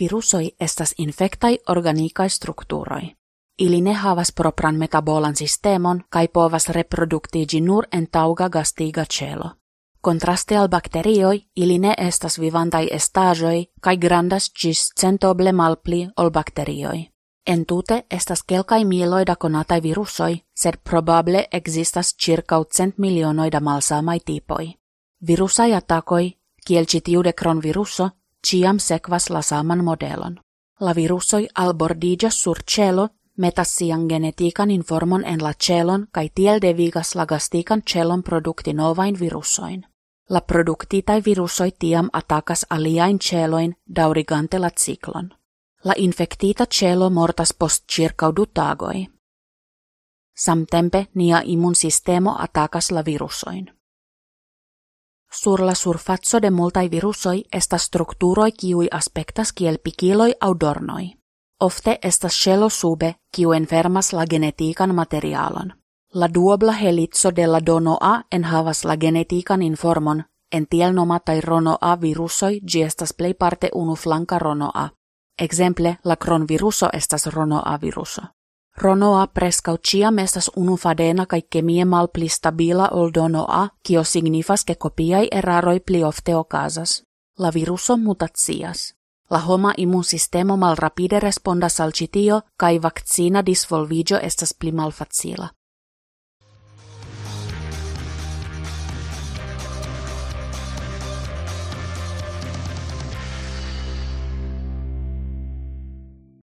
Virusoi estas infectai organikai strukturoi. Ili ne havas propran metabolan sistemon kai povas reproduktiigi nur en tauga gastiga celo. Kontraste al bakterioi, ili ne estas vivantai estagioi kai grandas gis centoble malpli ol bakterioi. Entute estas kelkai mieloida konatai virusoi, sed probable existas circa cent milionoida malsamai tipoi. Virusai atakoi, kiel citiude kron viruso, ciam sekvas la saman modelon. La virusoi albordigas sur celo metassian genetiikan informon en la celon kai tiel devigas la gastikan celon produkti novain virusoin. La produktitai virusoi tiam atakas aliain celoin daurigante la ciklon. La infectita celo mortas post du tagoi. Samtempe nia immunsistemo atakas la virusoin. Sur la surfaco de multaj virusoj estas strukturoj kiuj aspektas kiel pikiloj aŭ dornoj. Ofte estas ŝelo sube, kiu enfermas la genetikan materialon. La duobla helitso de la A enhavas la genetikan informon, en tiel nomataj rono A virusoj ĝi estas plejparte unuflanka rono A. Exemple, la kronviruso estas rono A viruso. Ronoa prescau ciam estas unufadena kai kemie mal pli stabila ol donoa, kio signifas ke kopiai eraroi pli ofte okazas. La viruso mutacias. La homa immunsistemo mal rapide respondas al citio, kai vaccina disvolvigio estas pli malfacila.